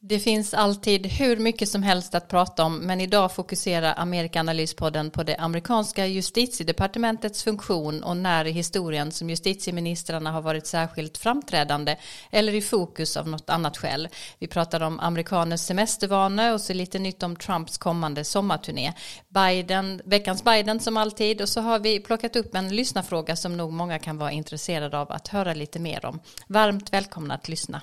Det finns alltid hur mycket som helst att prata om, men idag fokuserar Amerikanalyspodden på det amerikanska justitiedepartementets funktion och när i historien som justitieministrarna har varit särskilt framträdande eller i fokus av något annat skäl. Vi pratar om amerikaners semestervanor och så lite nytt om Trumps kommande sommarturné. Biden, veckans Biden som alltid och så har vi plockat upp en lyssnarfråga som nog många kan vara intresserade av att höra lite mer om. Varmt välkomna att lyssna.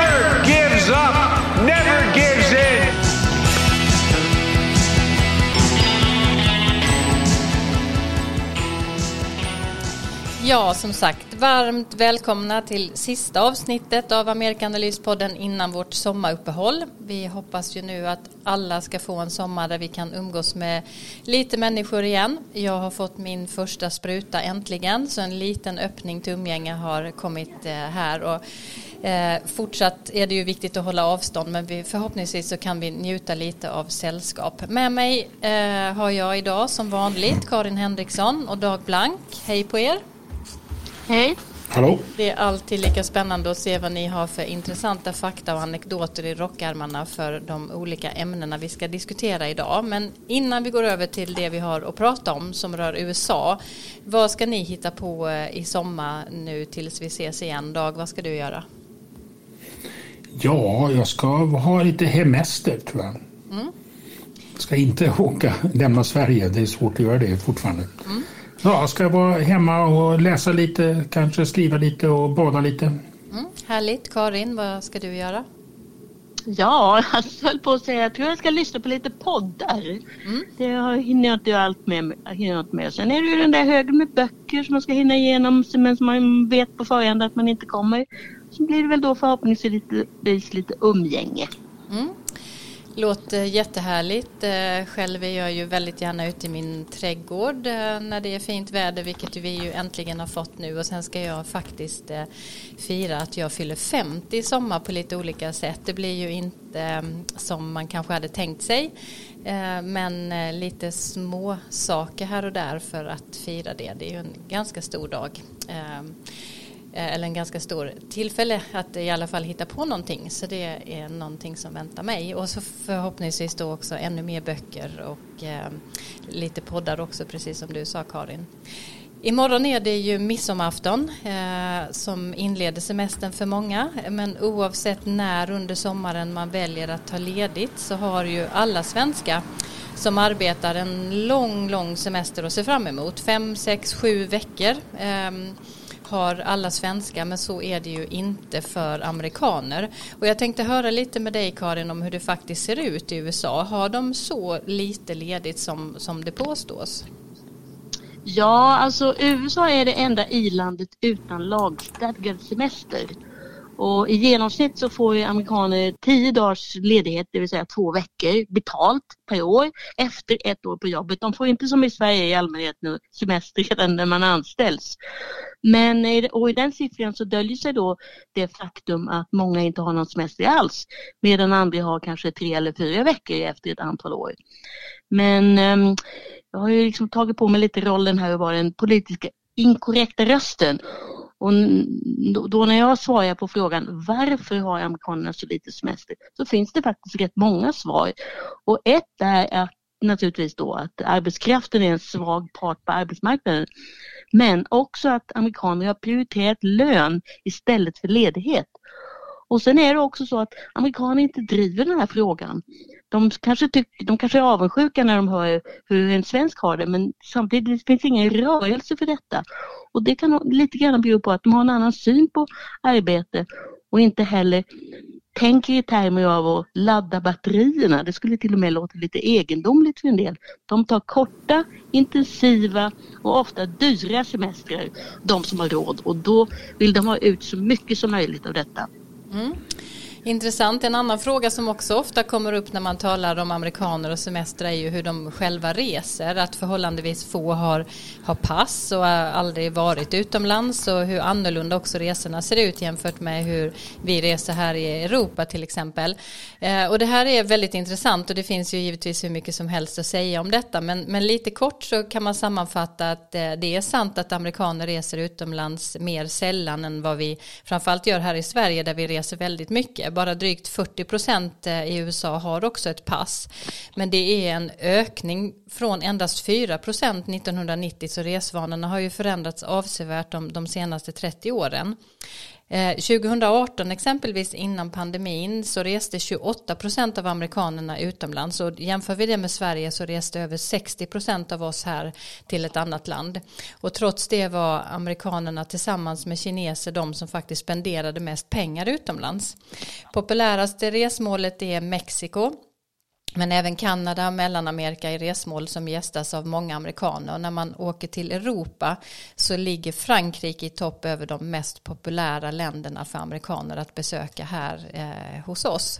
Ja, som sagt, varmt välkomna till sista avsnittet av Amerikanalyspodden innan vårt sommaruppehåll. Vi hoppas ju nu att alla ska få en sommar där vi kan umgås med lite människor igen. Jag har fått min första spruta äntligen, så en liten öppning till umgänge har kommit eh, här. Och Eh, fortsatt är det ju viktigt att hålla avstånd men vi, förhoppningsvis så kan vi njuta lite av sällskap. Med mig eh, har jag idag som vanligt Karin Henriksson och Dag Blank. Hej på er! Hej. Hallå. Det är alltid lika spännande att se vad ni har för intressanta fakta och anekdoter i rockärmarna för de olika ämnena vi ska diskutera idag. Men innan vi går över till det vi har att prata om som rör USA. Vad ska ni hitta på eh, i sommar nu tills vi ses igen? Dag, vad ska du göra? Ja, jag ska ha lite hemester tror jag. Mm. Ska inte åka, lämna Sverige. Det är svårt att göra det fortfarande. Mm. Ja, ska vara hemma och läsa lite, kanske skriva lite och bada lite. Mm, härligt. Karin, vad ska du göra? Ja, jag höll på att säga, jag tror jag ska lyssna på lite poddar. Mm. Det hinner jag inte allt med, hinner jag inte med. Sen är det ju den där högen med böcker som man ska hinna igenom men som man vet på förhand att man inte kommer. Så blir det väl då förhoppningsvis lite, lite umgänge. Mm. Låter jättehärligt. Eh, själv är jag ju väldigt gärna ute i min trädgård eh, när det är fint väder, vilket vi ju äntligen har fått nu. Och sen ska jag faktiskt eh, fira att jag fyller 50 i sommar på lite olika sätt. Det blir ju inte som man kanske hade tänkt sig, men lite små saker här och där för att fira det. Det är ju en ganska stor dag. Eh, eller en ganska stor tillfälle att i alla fall hitta på någonting. Så det är någonting som väntar mig. Och så förhoppningsvis då också ännu mer böcker och eh, lite poddar också, precis som du sa Karin. Imorgon är det ju midsommarafton eh, som inleder semestern för många. Men oavsett när under sommaren man väljer att ta ledigt så har ju alla svenskar som arbetar en lång, lång semester att se fram emot. Fem, sex, sju veckor. Eh, har alla svenskar men så är det ju inte för amerikaner. Och jag tänkte höra lite med dig Karin om hur det faktiskt ser ut i USA. Har de så lite ledigt som, som det påstås? Ja, alltså USA är det enda i-landet utan lagstadgad semester. Och I genomsnitt så får ju amerikaner tio dagars ledighet, det vill säga två veckor betalt per år efter ett år på jobbet. De får inte som i Sverige i allmänhet nu semester redan när man anställs. Men och i den siffran så döljer sig då det faktum att många inte har någon semester alls medan andra har kanske tre eller fyra veckor efter ett antal år. Men um, jag har ju liksom tagit på mig lite rollen här att vara den politiska inkorrekta rösten och då när jag svarar på frågan varför har amerikanerna så lite semester så finns det faktiskt rätt många svar. Och ett är att naturligtvis då att arbetskraften är en svag part på arbetsmarknaden. Men också att amerikaner har prioriterat lön istället för ledighet. Och sen är det också så att amerikaner inte driver den här frågan. De kanske, tycker, de kanske är avundsjuka när de hör hur en svensk har det men samtidigt finns ingen rörelse för detta. Och det kan lite grann bero på att de har en annan syn på arbete och inte heller tänker i termer av att ladda batterierna. Det skulle till och med låta lite egendomligt för en del. De tar korta, intensiva och ofta dyra semestrar, de som har råd och då vill de ha ut så mycket som möjligt av detta. Mm. Intressant. En annan fråga som också ofta kommer upp när man talar om amerikaner och semester är ju hur de själva reser. Att förhållandevis få har, har pass och aldrig varit utomlands och hur annorlunda också resorna ser ut jämfört med hur vi reser här i Europa till exempel. Eh, och det här är väldigt intressant och det finns ju givetvis hur mycket som helst att säga om detta men, men lite kort så kan man sammanfatta att eh, det är sant att amerikaner reser utomlands mer sällan än vad vi framförallt gör här i Sverige där vi reser väldigt mycket. Bara drygt 40 procent eh, i USA har också ett pass. Men det är en ökning från endast 4 procent 1990 så resvanorna har ju förändrats avsevärt de, de senaste 30 åren. Eh, 2018 exempelvis innan pandemin så reste 28 procent av amerikanerna utomlands och jämför vi det med Sverige så reste över 60 procent av oss här till ett annat land. Och trots det var amerikanerna tillsammans med kineser de som faktiskt spenderade mest pengar utomlands. Populäraste resmålet är Mexiko men även Kanada och Mellanamerika är resmål som gästas av många amerikaner. Och när man åker till Europa så ligger Frankrike i topp över de mest populära länderna för amerikaner att besöka här eh, hos oss.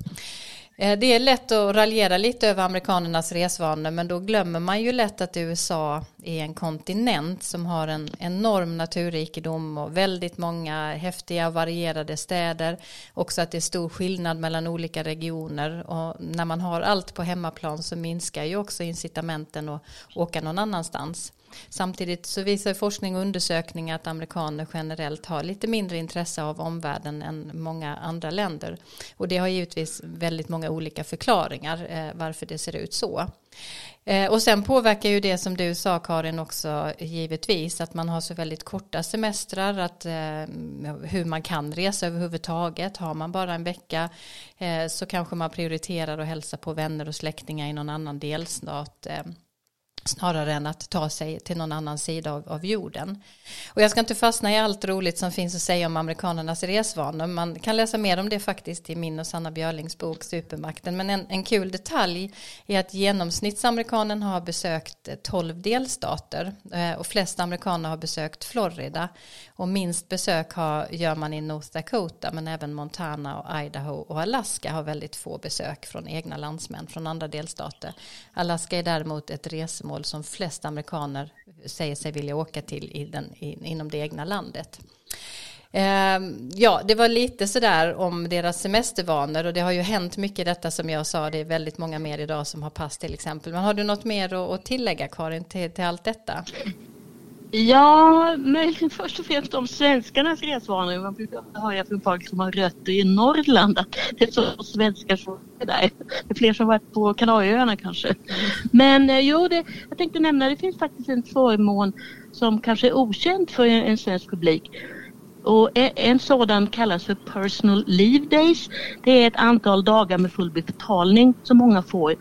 Eh, det är lätt att raljera lite över amerikanernas resvanor men då glömmer man ju lätt att USA är en kontinent som har en enorm naturrikedom och väldigt många häftiga och varierade städer. Också att det är stor skillnad mellan olika regioner och när man har allt på hemmaplan så minskar ju också incitamenten att åka någon annanstans. Samtidigt så visar forskning och undersökningar att amerikaner generellt har lite mindre intresse av omvärlden än många andra länder. Och det har givetvis väldigt många olika förklaringar eh, varför det ser ut så. Eh, och sen påverkar ju det som du sa Karin också givetvis att man har så väldigt korta semestrar att eh, hur man kan resa överhuvudtaget har man bara en vecka eh, så kanske man prioriterar att hälsa på vänner och släktingar i någon annan delstat eh snarare än att ta sig till någon annan sida av, av, jorden. Och jag ska inte fastna i allt roligt som finns att säga om amerikanernas resvanor. Man kan läsa mer om det faktiskt i min och Sanna Björlings bok Supermakten. Men en, en kul detalj är att genomsnittsamerikanen har besökt 12 delstater eh, och flest amerikaner har besökt Florida. Och minst besök har, gör man i North Dakota men även Montana och Idaho och Alaska har väldigt få besök från egna landsmän från andra delstater. Alaska är däremot ett resmål som flest amerikaner säger sig vilja åka till i den, i, inom det egna landet. Ehm, ja, det var lite sådär om deras semestervanor och det har ju hänt mycket detta som jag sa. Det är väldigt många mer idag som har pass till exempel. Men har du något mer att tillägga Karin till, till allt detta? Ja, möjligen först och främst om svenskarnas resvanor. Man brukar höra från folk som har rötter i Norrland att det är så svenskar som är där. Det är fler som varit på Kanarieöarna kanske. Men eh, jo, det, jag tänkte nämna det finns faktiskt en förmån som kanske är okänd för en, en svensk publik. Och e, en sådan kallas för personal leave days. Det är ett antal dagar med full betalning som många får.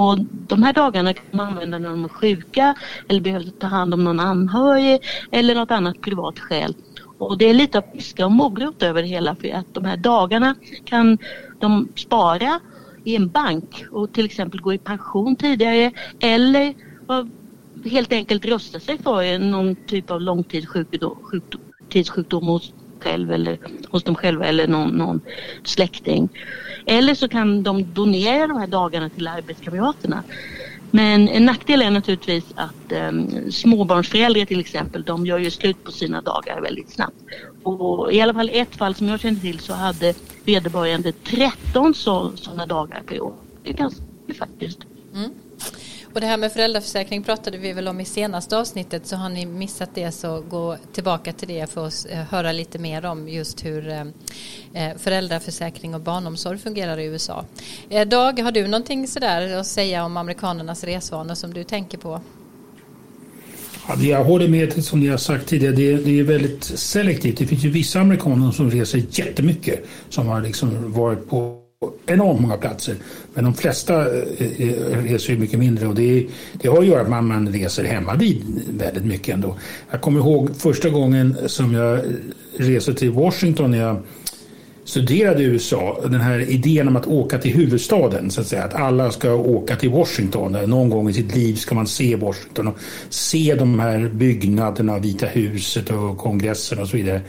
Och de här dagarna kan man använda när de är sjuka eller behöver ta hand om någon anhörig eller något annat privat skäl. Och det är lite av piska och morot över det hela för att de här dagarna kan de spara i en bank och till exempel gå i pension tidigare eller helt enkelt rösta sig för någon typ av långtidssjukdom hos själv eller hos dem själva eller någon, någon släkting. Eller så kan de donera de här dagarna till arbetskamraterna. Men en nackdel är naturligtvis att eh, småbarnsföräldrar till exempel, de gör ju slut på sina dagar väldigt snabbt. Och i alla fall ett fall som jag känner till så hade vederbörande 13 sådana dagar per år. Det är ganska faktiskt. Mm. Och det här med föräldraförsäkring pratade vi väl om i senaste avsnittet så har ni missat det så gå tillbaka till det för att eh, höra lite mer om just hur eh, eh, föräldraförsäkring och barnomsorg fungerar i USA. Dag, har du någonting sådär att säga om amerikanernas resvanor som du tänker på? Ja, jag håller med som ni har sagt tidigare. Det är, det är väldigt selektivt. Det finns ju vissa amerikaner som reser jättemycket som har liksom varit på enormt många platser. Men de flesta eh, eh, reser ju mycket mindre och det, det har att göra med att man reser hemma vid väldigt mycket ändå. Jag kommer ihåg första gången som jag eh, reste till Washington när jag studerade i USA. Den här idén om att åka till huvudstaden, så att säga. Att alla ska åka till Washington. Någon gång i sitt liv ska man se Washington och se de här byggnaderna, Vita huset och kongressen och så vidare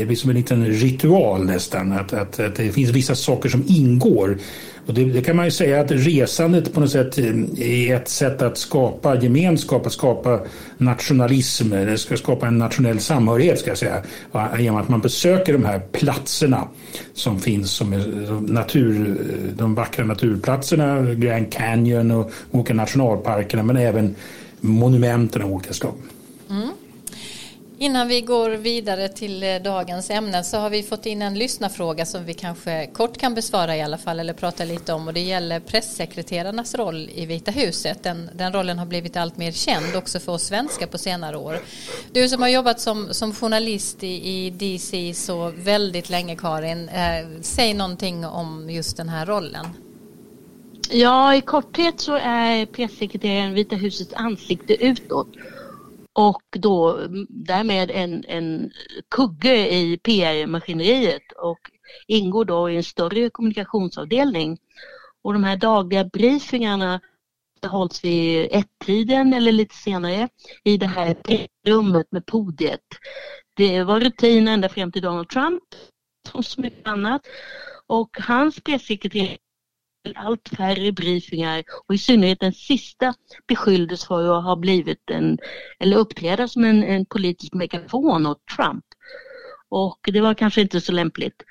det blir som en liten ritual nästan. Att, att, att det finns vissa saker som ingår. Och det, det, kan man ju säga att resandet på något sätt eh, är ett sätt att skapa gemenskap, att skapa nationalism, det ska skapa en nationell samhörighet ska jag säga. Genom att man besöker de här platserna som finns som natur, eh, de vackra naturplatserna, Grand Canyon och olika nationalparkerna men även monumenten av olika slag. Mm. Innan vi går vidare till eh, dagens ämnen så har vi fått in en lyssnarfråga som vi kanske kort kan besvara i alla fall eller prata lite om och det gäller pressekreterarnas roll i Vita huset. Den, den rollen har blivit allt mer känd också för oss svenskar på senare år. Du som har jobbat som, som journalist i, i DC så väldigt länge Karin, eh, säg någonting om just den här rollen. Ja, i korthet så är pressekreteraren Vita husets ansikte utåt och då därmed en, en kugge i PR-maskineriet och ingår då i en större kommunikationsavdelning. Och de här dagliga briefingarna hålls vid ett-tiden eller lite senare i det här rummet med podiet. Det var rutin ända fram till Donald Trump och så mycket annat. Och hans pressekreterare allt färre briefingar och i synnerhet den sista beskylldes för att ha blivit en, eller uppträda som en, en politisk megafon åt Trump. Och det var kanske inte så lämpligt.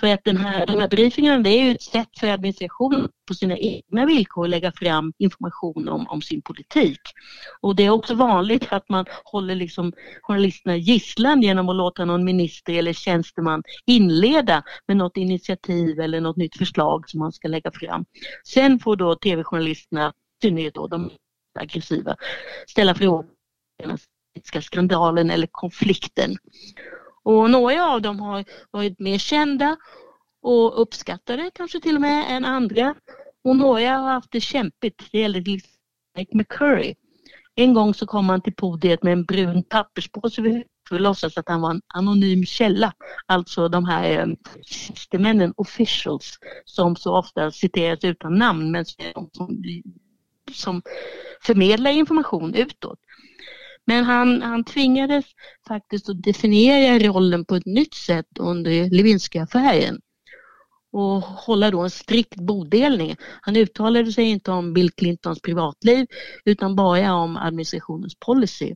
För att den här, de här briefingarna det är ju ett sätt för administrationen på sina egna villkor att lägga fram information om, om sin politik. Och det är också vanligt att man håller liksom journalisterna gisslan genom att låta någon minister eller tjänsteman inleda med något initiativ eller något nytt förslag som man ska lägga fram. Sen får då tv-journalisterna, i synnerhet då de aggressiva, ställa frågor om den skandalen eller konflikten. Och några av dem har varit mer kända och uppskattade kanske till och med än andra. Och några har haft det kämpigt. Det gäller till exempel McCurry. En gång så kom han till podiet med en brun papperspåse över huvudet för att låtsas att han var en anonym källa. Alltså de här eh, tjänstemännen, officials, som så ofta citeras utan namn men som, som förmedlar information utåt. Men han, han tvingades faktiskt att definiera rollen på ett nytt sätt under Lewinsky-affären och hålla då en strikt bodelning. Han uttalade sig inte om Bill Clintons privatliv utan bara om administrationens policy.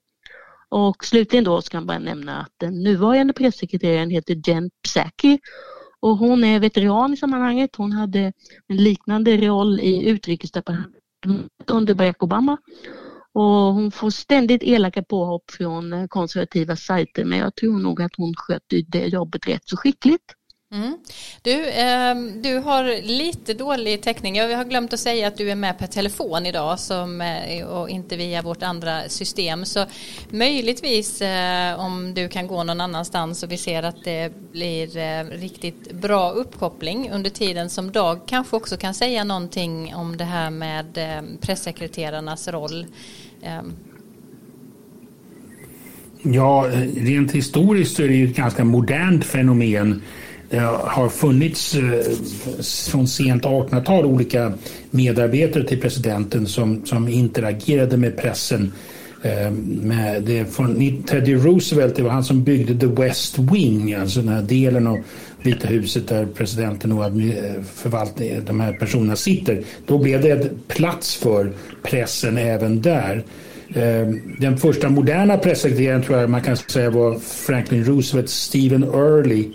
Och slutligen då ska man bara nämna att den nuvarande pressekreteraren heter Jen Psaki och hon är veteran i sammanhanget. Hon hade en liknande roll i utrikesdepartementet under Barack Obama och hon får ständigt elaka påhopp från konservativa sajter men jag tror nog att hon sköter det jobbet rätt så skickligt. Mm. Du, eh, du har lite dålig täckning. Jag har glömt att säga att du är med per telefon idag som, eh, och inte via vårt andra system. Så möjligtvis eh, om du kan gå någon annanstans och vi ser att det blir eh, riktigt bra uppkoppling under tiden som Dag kanske också kan säga någonting om det här med eh, pressekreterarnas roll. Ehm. Ja, rent historiskt så är det ju ett ganska modernt fenomen. Det har funnits eh, från sent 1800-tal olika medarbetare till presidenten som, som interagerade med pressen. Eh, med det från Teddy Roosevelt, det var han som byggde The West Wing, alltså den här delen av Vita huset där presidenten och förvaltningen, de här personerna sitter. Då blev det plats för pressen även där. Den första moderna pressekreteraren tror jag man kan säga var Franklin Roosevelt, Stephen Early.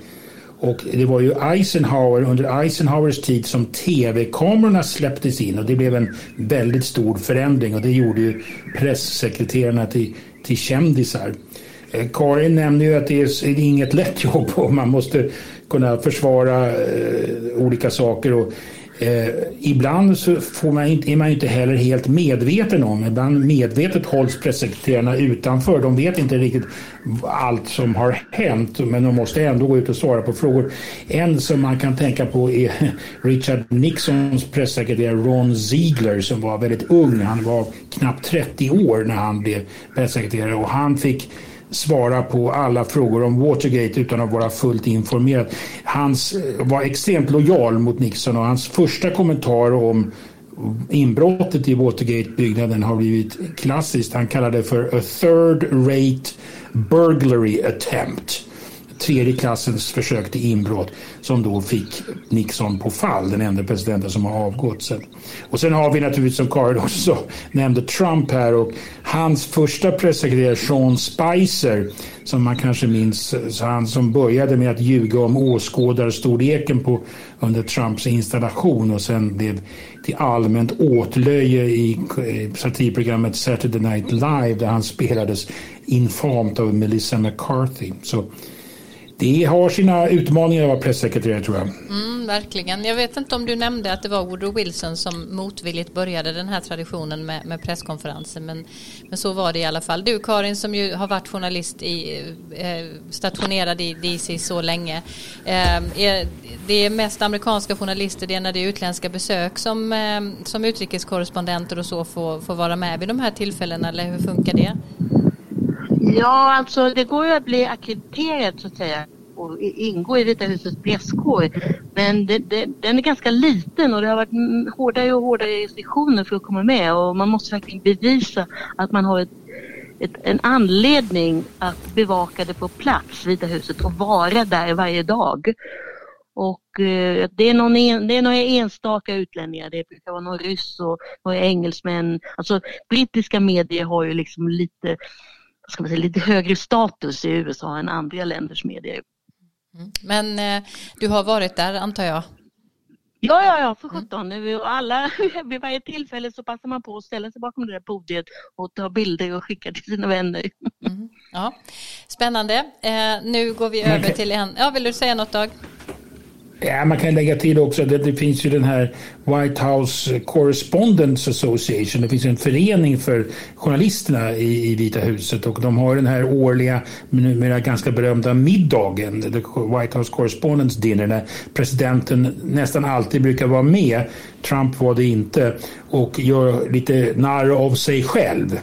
Och det var ju Eisenhower, under Eisenhowers tid som tv-kamerorna släpptes in och det blev en väldigt stor förändring och det gjorde ju pressekreterarna till, till kändisar. Eh, Karin nämnde ju att det är inget lätt jobb och man måste kunna försvara eh, olika saker. Och, eh, ibland så får man inte, är man inte heller helt medveten om, ibland medvetet hålls pressekreterarna utanför. De vet inte riktigt allt som har hänt men de måste ändå gå ut och svara på frågor. En som man kan tänka på är Richard Nixons pressekreterare Ron Ziegler som var väldigt ung. Han var knappt 30 år när han blev pressekreterare och han fick svara på alla frågor om Watergate utan att vara fullt informerad. Han eh, var extremt lojal mot Nixon och hans första kommentar om inbrottet i Watergate-byggnaden har blivit klassiskt. Han kallade det för a third rate burglary attempt tredje klassens försök till inbrott som då fick Nixon på fall, den enda presidenten som har avgått. Sen. Och sen har vi naturligtvis som Karin också nämnde Trump här och hans första pressekreterare Sean Spicer som man kanske minns, han som började med att ljuga om åskådarstorleken på, under Trumps installation och sen blev till allmänt åtlöje i eh, satirprogrammet Saturday Night Live där han spelades infamt av Melissa McCarthy. Så det har sina utmaningar att vara pressekreterare tror jag. Mm, verkligen. Jag vet inte om du nämnde att det var Woodrow Wilson som motvilligt började den här traditionen med, med presskonferenser. Men, men så var det i alla fall. Du Karin som ju har varit journalist i, eh, stationerad i DC så länge. Eh, är, det är mest amerikanska journalister, det är när det är utländska besök som, eh, som utrikeskorrespondenter och så får, får vara med vid de här tillfällena eller hur funkar det? Ja, alltså det går ju att bli akkrediterad så att säga och ingå i Vita husets presskår. Men det, det, den är ganska liten och det har varit hårdare och hårdare restriktioner för att komma med och man måste verkligen bevisa att man har ett, ett, en anledning att bevaka det på plats, Vita huset, och vara där varje dag. Och eh, det, är någon en, det är några enstaka utlänningar, det brukar vara någon ryss och några engelsmän. Alltså brittiska medier har ju liksom lite ska man säga, lite högre status i USA än andra länders medier. Mm. Men eh, du har varit där antar jag? Ja, ja, ja, för sjutton. Mm. Alla, vid varje tillfälle så passar man på att ställa sig bakom det där podiet och ta bilder och skicka till sina vänner. Mm. Ja. Spännande. Eh, nu går vi över till en... Ja, vill du säga något Dag? Ja, man kan lägga till också att det, det, finns ju den här White House Correspondents Association. Det finns en förening för journalisterna i, i Vita huset och de har den här årliga, numera ganska berömda middagen, The White House Correspondents Dinner, där presidenten nästan alltid brukar vara med. Trump var det inte och gör lite narr av sig själv.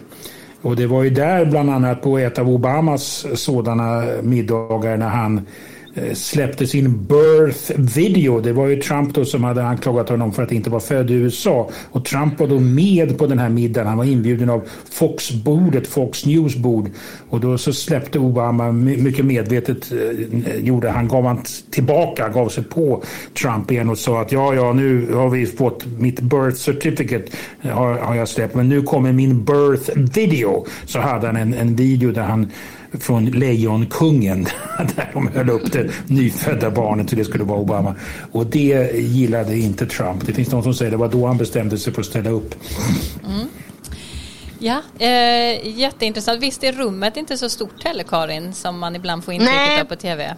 Och det var ju där bland annat på ett av Obamas sådana middagar när han Eh, släppte sin birth video. Det var ju Trump då som hade anklagat honom för att inte vara född i USA. Och Trump var då med på den här middagen. Han var inbjuden av Fox-bordet, Fox News-bord. Och då så släppte Obama mycket medvetet, eh, gjorde han, gav han tillbaka, gav sig på Trump igen och sa att ja, ja, nu har vi fått mitt birth certificate har, har jag släppt, men nu kommer min birth video. Så hade han en, en video där han från Lejonkungen där de höll upp det nyfödda barnet och det skulle vara Obama. Och det gillade inte Trump. Det finns någon som säger det var då han bestämde sig för att ställa upp. Mm. Ja, eh, jätteintressant. Visst är rummet inte så stort heller Karin som man ibland får intrycket av på tv?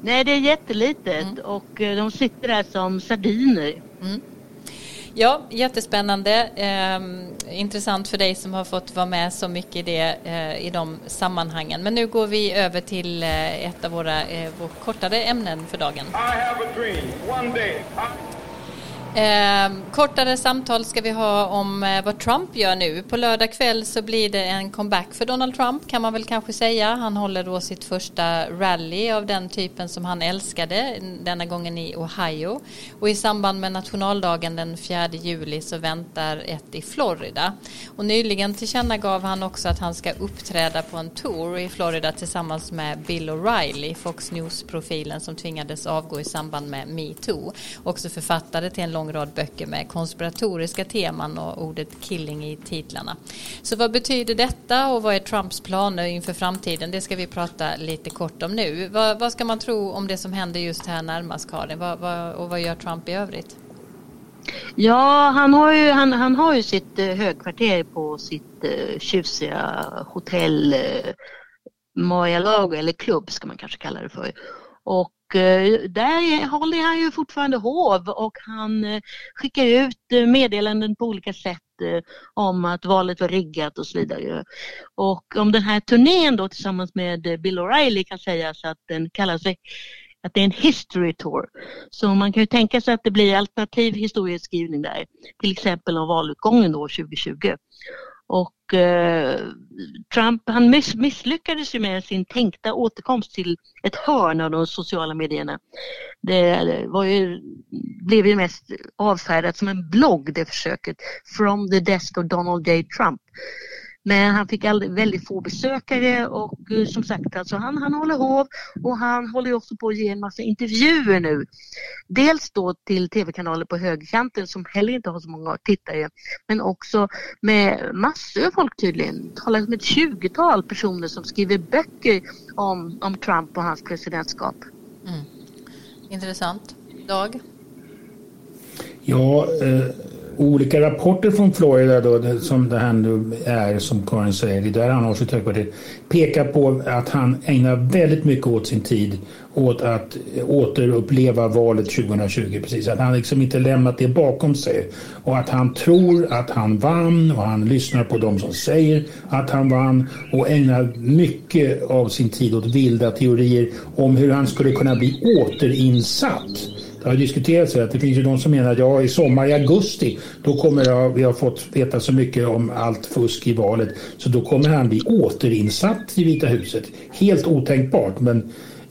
Nej, det är jättelitet mm. och eh, de sitter där som sardiner. Mm. Ja, jättespännande. Eh, intressant för dig som har fått vara med så mycket i, det, eh, i de sammanhangen. Men nu går vi över till eh, ett av våra, eh, våra kortare ämnen för dagen. Eh, kortare samtal ska vi ha om eh, vad Trump gör nu. På lördag kväll så blir det en comeback för Donald Trump kan man väl kanske säga. Han håller då sitt första rally av den typen som han älskade, denna gången i Ohio. Och i samband med nationaldagen den 4 juli så väntar ett i Florida. Och nyligen tillkännagav han också att han ska uppträda på en tour i Florida tillsammans med Bill O'Reilly, Fox News-profilen som tvingades avgå i samband med metoo. Också författare till en lång lång rad böcker med konspiratoriska teman och ordet killing i titlarna. Så vad betyder detta och vad är Trumps planer inför framtiden? Det ska vi prata lite kort om nu. Vad, vad ska man tro om det som händer just här närmast Karin? Vad, vad, och vad gör Trump i övrigt? Ja, han har ju, han, han har ju sitt eh, högkvarter på sitt eh, tjusiga hotell eh, Lago, eller klubb ska man kanske kalla det för. Och Eh, där håller han ju fortfarande hov och han eh, skickar ut eh, meddelanden på olika sätt om att valet var riggat och så vidare. Och om den här turnén då tillsammans med Bill O'Reilly kan sägas att den kallas att det är en history tour. Så man kan ju tänka sig att det blir alternativ historieskrivning där, till exempel om valutgången då 2020. Och eh, Trump han miss, misslyckades ju med sin tänkta återkomst till ett hörn av de sociala medierna. Det var ju, blev ju mest avfärdat som en blogg det försöket, From the desk of Donald J Trump. Men han fick aldrig, väldigt få besökare och eh, som sagt alltså han, han håller hov och han håller också på att ge en massa intervjuer nu. Dels då till tv-kanaler på högerkanten som heller inte har så många tittare men också med massor av folk tydligen. Talar med ett tjugotal personer som skriver böcker om, om Trump och hans presidentskap. Mm. Intressant. Dag? Ja, eh, olika rapporter från Florida då, som det här nu är, som Karin säger, det där han har sitt högkvarter, pekar på att han ägnar väldigt mycket åt sin tid åt att återuppleva valet 2020. Precis, att han liksom inte lämnat det bakom sig. Och att han tror att han vann och han lyssnar på de som säger att han vann och ägnar mycket av sin tid åt vilda teorier om hur han skulle kunna bli återinsatt det har diskuterats att det finns ju de som menar att ja, i sommar, i augusti, då kommer jag, vi har fått veta så mycket om allt fusk i valet, så då kommer han bli återinsatt i Vita huset. Helt otänkbart, men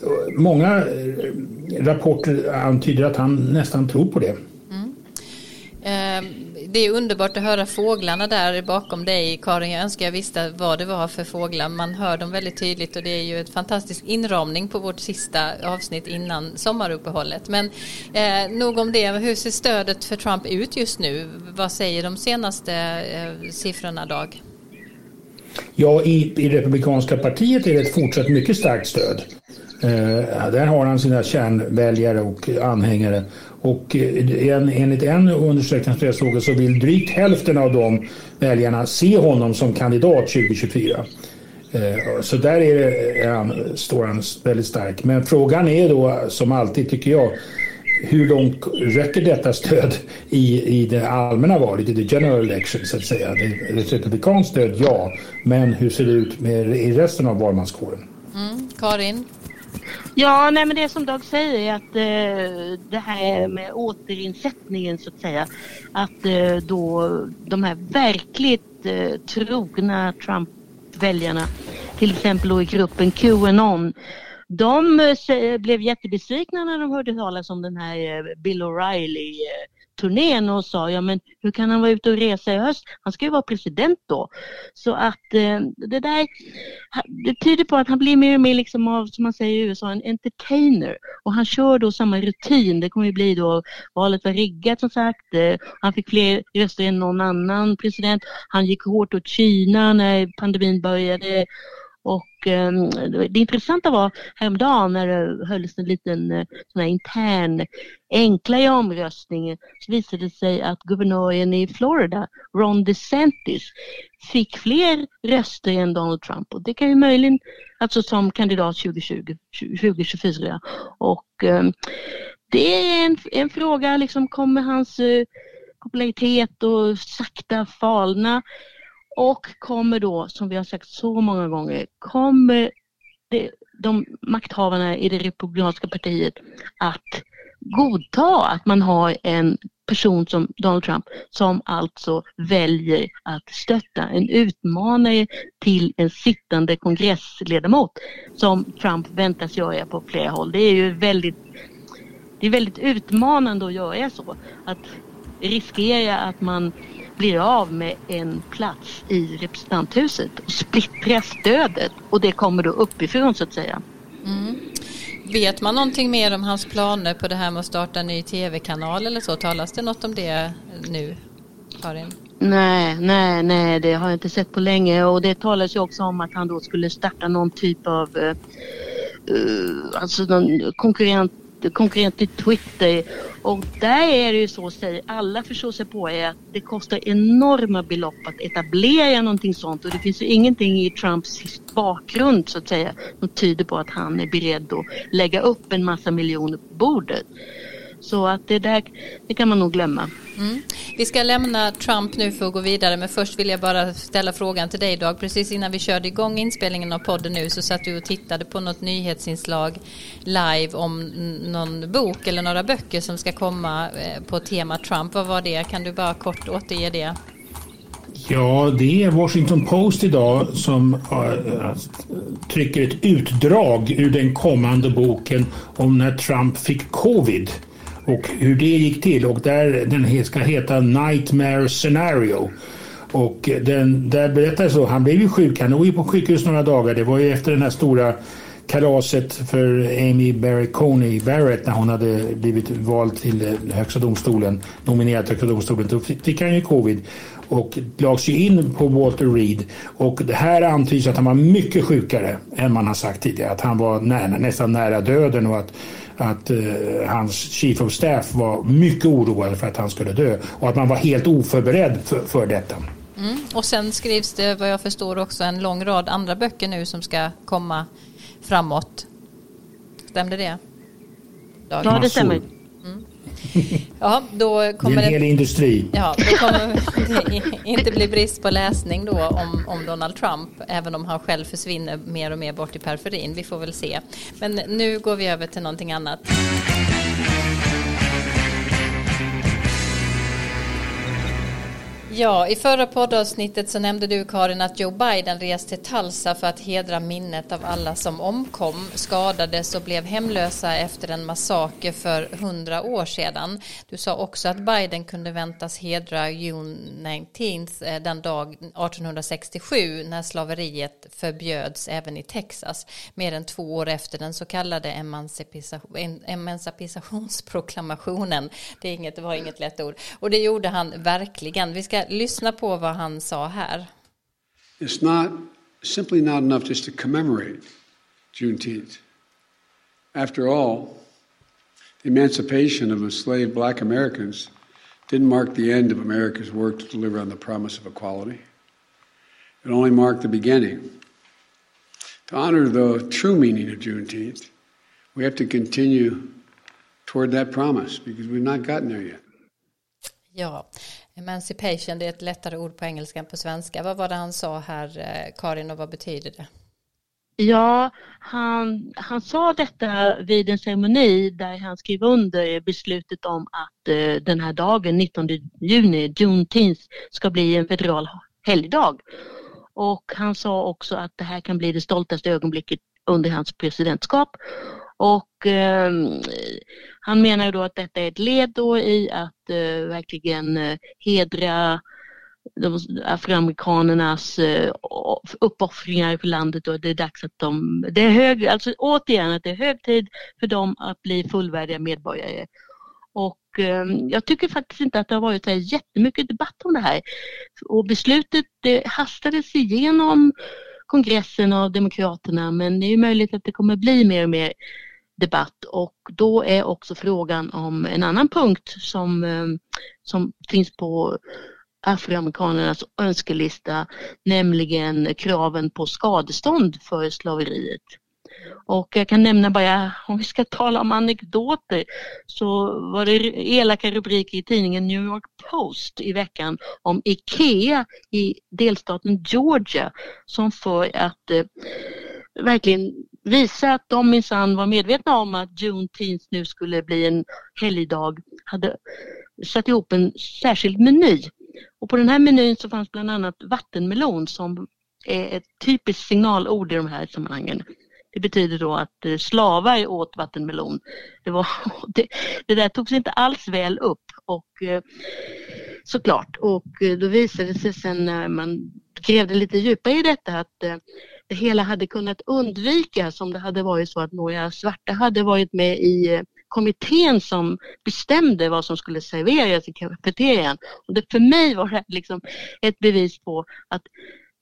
eh, många eh, rapporter antyder att han nästan tror på det. Mm. Eh, det är underbart att höra fåglarna där bakom dig Karin. Jag önskar jag visste vad det var för fåglar. Man hör dem väldigt tydligt och det är ju en fantastisk inramning på vårt sista avsnitt innan sommaruppehållet. Men eh, nog om det. Hur ser stödet för Trump ut just nu? Vad säger de senaste eh, siffrorna Dag? Ja, i, i Republikanska partiet är det ett fortsatt mycket starkt stöd. Eh, där har han sina kärnväljare och anhängare. Och eh, en, enligt en undersökning som jag såg så vill drygt hälften av de väljarna se honom som kandidat 2024. Eh, så där är eh, han, står han väldigt stark. Men frågan är då, som alltid tycker jag, hur långt räcker detta stöd i, i det allmänna valet, i the general election så att säga? Det, är ett republikanskt stöd, ja. Men hur ser det ut med, i resten av valmanskåren? Mm. Karin? Ja, nej men det som Dag säger är att eh, det här med återinsättningen så att säga, att eh, då de här verkligt eh, trogna Trump-väljarna, till exempel då i gruppen Qanon, de eh, blev jättebesvikna när de hörde talas om den här eh, Bill O'Reilly eh, turnén och sa ja men hur kan han vara ute och resa i höst? Han ska ju vara president då. Så att eh, det där det tyder på att han blir mer och mer liksom av, som man säger i USA, en entertainer. Och han kör då samma rutin. Det kommer ju bli då, valet var riggat som sagt. Eh, han fick fler röster än någon annan president. Han gick hårt åt Kina när pandemin började. Och eh, det intressanta var häromdagen när det hölls en liten eh, sån här intern enklare omröstning så visade det sig att guvernören i Florida, Ron DeSantis, fick fler röster än Donald Trump. Och det kan ju möjligen, alltså som kandidat 2020, 2024 och eh, det är en, en fråga, liksom kommer hans eh, popularitet och sakta falna? Och kommer då, som vi har sagt så många gånger, kommer det, de makthavarna i det republikanska partiet att godta att man har en person som Donald Trump som alltså väljer att stötta en utmanare till en sittande kongressledamot som Trump väntas göra på flera håll. Det är ju väldigt, det är väldigt utmanande att göra så. Att riskera att man blir av med en plats i representanthuset och splittrar stödet och det kommer då uppifrån så att säga. Mm. Vet man någonting mer om hans planer på det här med att starta en ny tv-kanal eller så? Talas det något om det nu, Karin? Nej, nej, nej, det har jag inte sett på länge och det talas ju också om att han då skulle starta någon typ av uh, alltså någon konkurrent konkurrent till Twitter. Och där är det ju så, säger alla förstår sig på, är att det kostar enorma belopp att etablera någonting sånt och det finns ju ingenting i Trumps bakgrund så att säga som tyder på att han är beredd att lägga upp en massa miljoner på bordet. Så att det där det kan man nog glömma. Mm. Vi ska lämna Trump nu för att gå vidare men först vill jag bara ställa frågan till dig Dag. Precis innan vi körde igång inspelningen av podden nu så satt du och tittade på något nyhetsinslag live om någon bok eller några böcker som ska komma eh, på tema Trump. Vad var det? Kan du bara kort återge det? Ja, det är Washington Post idag som uh, trycker ett utdrag ur den kommande boken om när Trump fick covid och hur det gick till. Och där den ska heta Nightmare Scenario. Och eh, den, där berättades så, han blev ju sjuk, han låg ju på sjukhus några dagar. Det var ju efter den här stora kalaset för Amy Barrett Coney Barrett när hon hade blivit vald till eh, Högsta domstolen, nominerad till Högsta domstolen. Då fick han ju covid och lades ju in på Walter Reed. Och det här antyds att han var mycket sjukare än man har sagt tidigare. Att han var nära, nästan nära döden och att, att uh, hans chief of staff var mycket oroad för att han skulle dö. Och att man var helt oförberedd för, för detta. Mm. Och sen skrivs det vad jag förstår också en lång rad andra böcker nu som ska komma framåt. Stämde det? Dagen. Ja, det stämmer. Mm. Ja, då kommer det är en hel det, industri. Ja, då kommer det inte bli brist på läsning då om, om Donald Trump, även om han själv försvinner mer och mer bort i periferin. Vi får väl se. Men nu går vi över till någonting annat. Ja, i förra poddavsnittet så nämnde du Karin att Joe Biden reste till Tulsa för att hedra minnet av alla som omkom, skadades och blev hemlösa efter en massaker för hundra år sedan. Du sa också att Biden kunde väntas hedra June 19 eh, den dag 1867 när slaveriet förbjöds även i Texas, mer än två år efter den så kallade emancipationsproklamationen. Det, är inget, det var inget lätt ord. Och det gjorde han verkligen. Vi ska lyssna på vad han sa här. It's not simply not enough just to commemorate Juneteenth. After all, the emancipation of enslaved black Americans didn't mark the end of America's work to deliver on the promise of equality. It only marked the beginning. To honor the true meaning of Juneteenth, we have to continue toward that promise because we've not gotten there yet. Ja, emancipation det är ett lättare ord på engelska än på svenska. Vad var det han sa här, eh, Karin, och vad betyder det? Ja, han, han sa detta vid en ceremoni där han skrev under beslutet om att eh, den här dagen, 19 juni, Juneteenth, ska bli en federal helgdag. Och han sa också att det här kan bli det stoltaste ögonblicket under hans presidentskap och eh, han menar då att detta är ett led då i att eh, verkligen eh, hedra de afroamerikanernas eh, uppoffringar för landet och det är dags att de, det är hög, alltså återigen att det är hög tid för dem att bli fullvärdiga medborgare. Och ehm, jag tycker faktiskt inte att det har varit så här jättemycket debatt om det här. Och beslutet det hastades igenom kongressen av Demokraterna men det är möjligt att det kommer bli mer och mer debatt och då är också frågan om en annan punkt som, eh, som finns på afroamerikanernas önskelista, nämligen kraven på skadestånd för slaveriet. Och jag kan nämna bara, om vi ska tala om anekdoter, så var det elaka rubriker i tidningen New York Post i veckan om IKEA i delstaten Georgia som för att eh, verkligen visa att de minsann var medvetna om att Juneteenth nu skulle bli en helgdag, hade satt ihop en särskild meny. Och på den här menyn så fanns bland annat vattenmelon som är ett typiskt signalord i de här sammanhangen. Det betyder då att eh, slavar åt vattenmelon. Det, var, det, det där togs inte alls väl upp och eh, såklart och eh, då visade det sig sen när man grävde lite djupare i detta att det hela hade kunnat undvikas om det hade varit så att några svarta hade varit med i eh, kommittén som bestämde vad som skulle serveras i kafeterian. Och det, för mig var det liksom ett bevis på att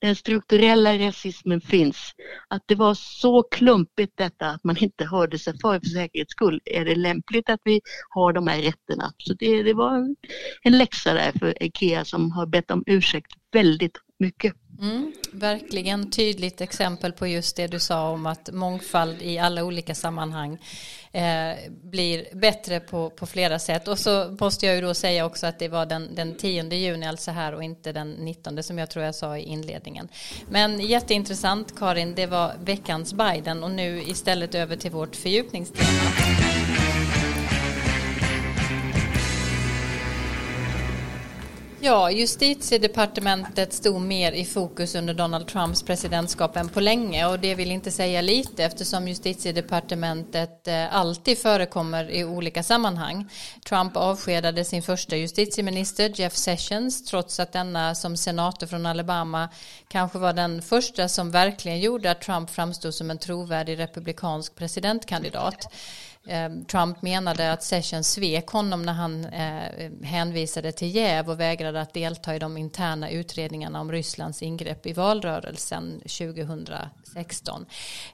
den strukturella rasismen finns. Att det var så klumpigt detta att man inte hörde sig för för säkerhets skull. Är det lämpligt att vi har de här rätterna? Så det, det var en läxa där för IKEA som har bett om ursäkt väldigt mycket. Mm, verkligen tydligt exempel på just det du sa om att mångfald i alla olika sammanhang eh, blir bättre på, på flera sätt. Och så måste jag ju då säga också att det var den, den 10 juni alltså här och inte den 19 som jag tror jag sa i inledningen. Men jätteintressant Karin, det var veckans Biden och nu istället över till vårt fördjupningstema. Ja, justitiedepartementet stod mer i fokus under Donald Trumps presidentskap än på länge och det vill inte säga lite eftersom justitiedepartementet eh, alltid förekommer i olika sammanhang. Trump avskedade sin första justitieminister Jeff Sessions trots att denna som senator från Alabama kanske var den första som verkligen gjorde att Trump framstod som en trovärdig republikansk presidentkandidat. Ehm, Trump menade att Sessions svek honom när han eh, hänvisade till jäv och vägrade att delta i de interna utredningarna om Rysslands ingrepp i valrörelsen 2016.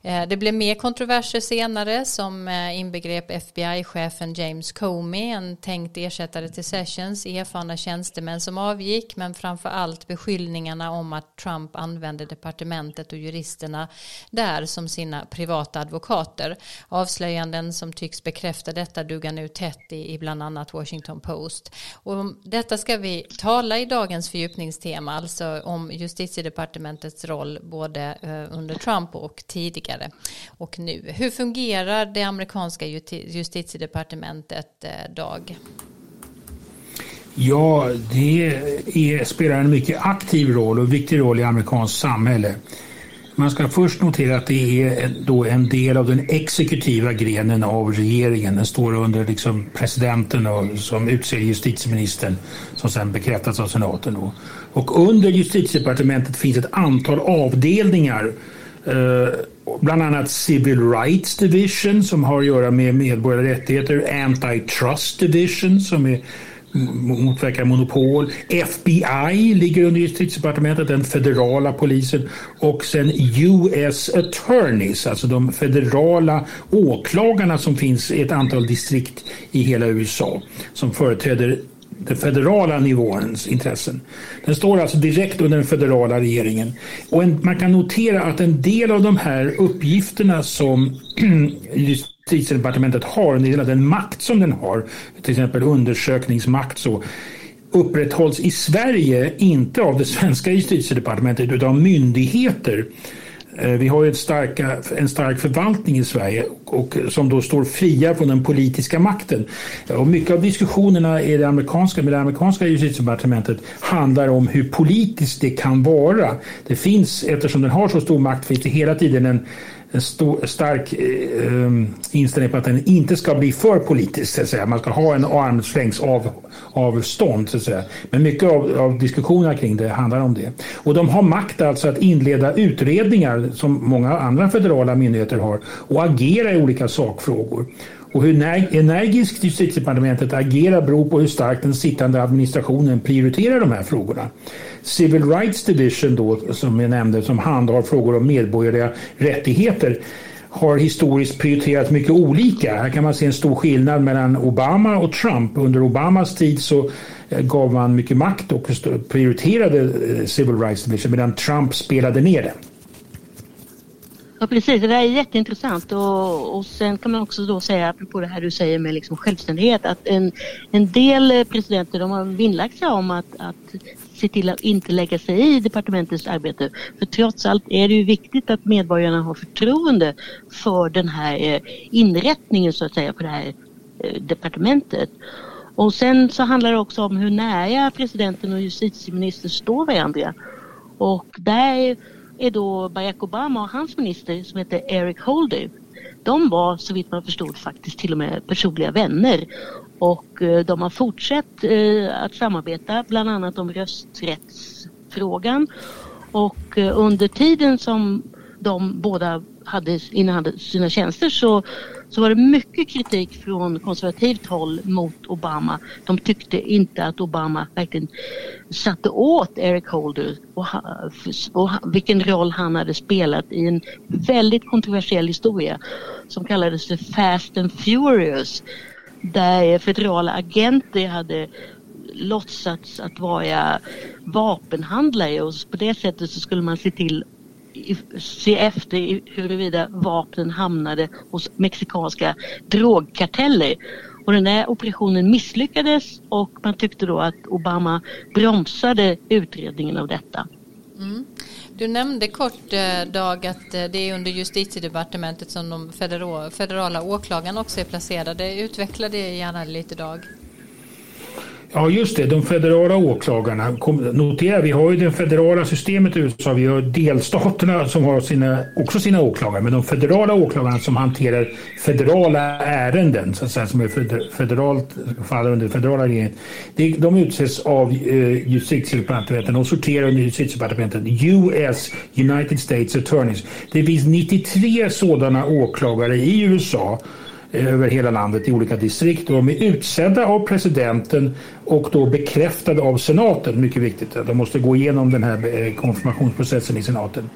Eh, det blev mer kontroverser senare som eh, inbegrep FBI-chefen James Comey, en tänkt ersättare till Sessions, erfarna tjänstemän som avgick men framför allt beskyllningarna om att Trump använde departementet och juristerna där som sina privata advokater. Avslöjanden som tycks bekräfta detta duggar nu tätt i, bland annat Washington Post. Och detta ska vi ta tala i dagens fördjupningstema, alltså om justitiedepartementets roll både eh, under Trump och tidigare och nu. Hur fungerar det amerikanska justitiedepartementet, eh, Dag? Ja, det är, spelar en mycket aktiv roll och viktig roll i amerikanskt samhälle. Man ska först notera att det är då en del av den exekutiva grenen av regeringen. Den står under liksom presidenten och, som utser justitieministern som sen bekräftas av senaten. Då. Och under justitiedepartementet finns ett antal avdelningar eh, bland annat Civil Rights Division som har att göra med medborgerliga rättigheter, Antitrust Division som är motverkar monopol. FBI ligger under justitiedepartementet, den federala polisen och sen US Attorneys, alltså de federala åklagarna som finns i ett antal distrikt i hela USA som företräder den federala nivåns intressen. Den står alltså direkt under den federala regeringen. Och en, man kan notera att en del av de här uppgifterna som justitiedepartementet har, en del av den makt som den har, till exempel undersökningsmakt så, upprätthålls i Sverige inte av det svenska justitiedepartementet utan av myndigheter eh, vi har ju starka, en stark förvaltning i Sverige och, som då står fria från den politiska makten. Och mycket av diskussionerna i det amerikanska, med det amerikanska justitiedepartementet handlar om hur politiskt det kan vara. Det finns, eftersom den har så stor makt, finns det hela tiden en en stor, stark eh, eh, inställning på att den inte ska bli för politisk. Så att säga. Man ska ha en armslängds av, avstånd. Så att säga. Men mycket av, av diskussionerna kring det handlar om det. Och de har makt alltså att inleda utredningar som många andra federala myndigheter har och agera i olika sakfrågor. Och hur energiskt justitiedepartementet agerar beror på hur starkt den sittande administrationen prioriterar de här frågorna. Civil Rights Division då, som jag nämnde, som handhar frågor om medborgerliga rättigheter har historiskt prioriterat mycket olika. Här kan man se en stor skillnad mellan Obama och Trump. Under Obamas tid så eh, gav man mycket makt och prioriterade eh, Civil Rights Division medan Trump spelade ner det. Ja precis, det där är jätteintressant och, och sen kan man också då säga apropå det här du säger med liksom självständighet att en, en del eh, presidenter de har vinnlagt sig om att, att se till att inte lägga sig i departementets arbete. För trots allt är det ju viktigt att medborgarna har förtroende för den här eh, inrättningen så att säga för det här eh, departementet. Och sen så handlar det också om hur nära presidenten och justitieministern står varandra. Och där är då Barack Obama och hans minister som heter Eric Holder. De var så vitt man förstod faktiskt till och med personliga vänner och eh, de har fortsatt eh, att samarbeta bland annat om rösträttsfrågan och eh, under tiden som de båda hade innehade sina tjänster så, så var det mycket kritik från konservativt håll mot Obama. De tyckte inte att Obama verkligen satte åt Eric Holder och, och vilken roll han hade spelat i en väldigt kontroversiell historia som kallades för Fast and Furious där federala agenter hade låtsats att vara vapenhandlare och på det sättet så skulle man se till se efter huruvida vapnen hamnade hos mexikanska drogkarteller. Och den där operationen misslyckades och man tyckte då att Obama bromsade utredningen av detta. Mm. Du nämnde kort eh, Dag att eh, det är under justitiedepartementet som de federala åklagarna också är placerade. Utveckla det gärna lite Dag. Ja, just det. De federala åklagarna. Notera, vi har ju det federala systemet i USA. Vi har delstaterna som har sina, också sina åklagare. Men de federala åklagarna som hanterar federala ärenden, så att säga, som är federalt, faller under federala regeringen. De utses av eh, justitiedepartementen och sorterar under justitiedepartementet. US, United States Attorneys. Det finns 93 sådana åklagare i USA över hela landet i olika distrikt. De är utsedda av presidenten och då bekräftade av senaten. Mycket viktigt. De måste gå igenom den här eh, konfirmationsprocessen i senaten.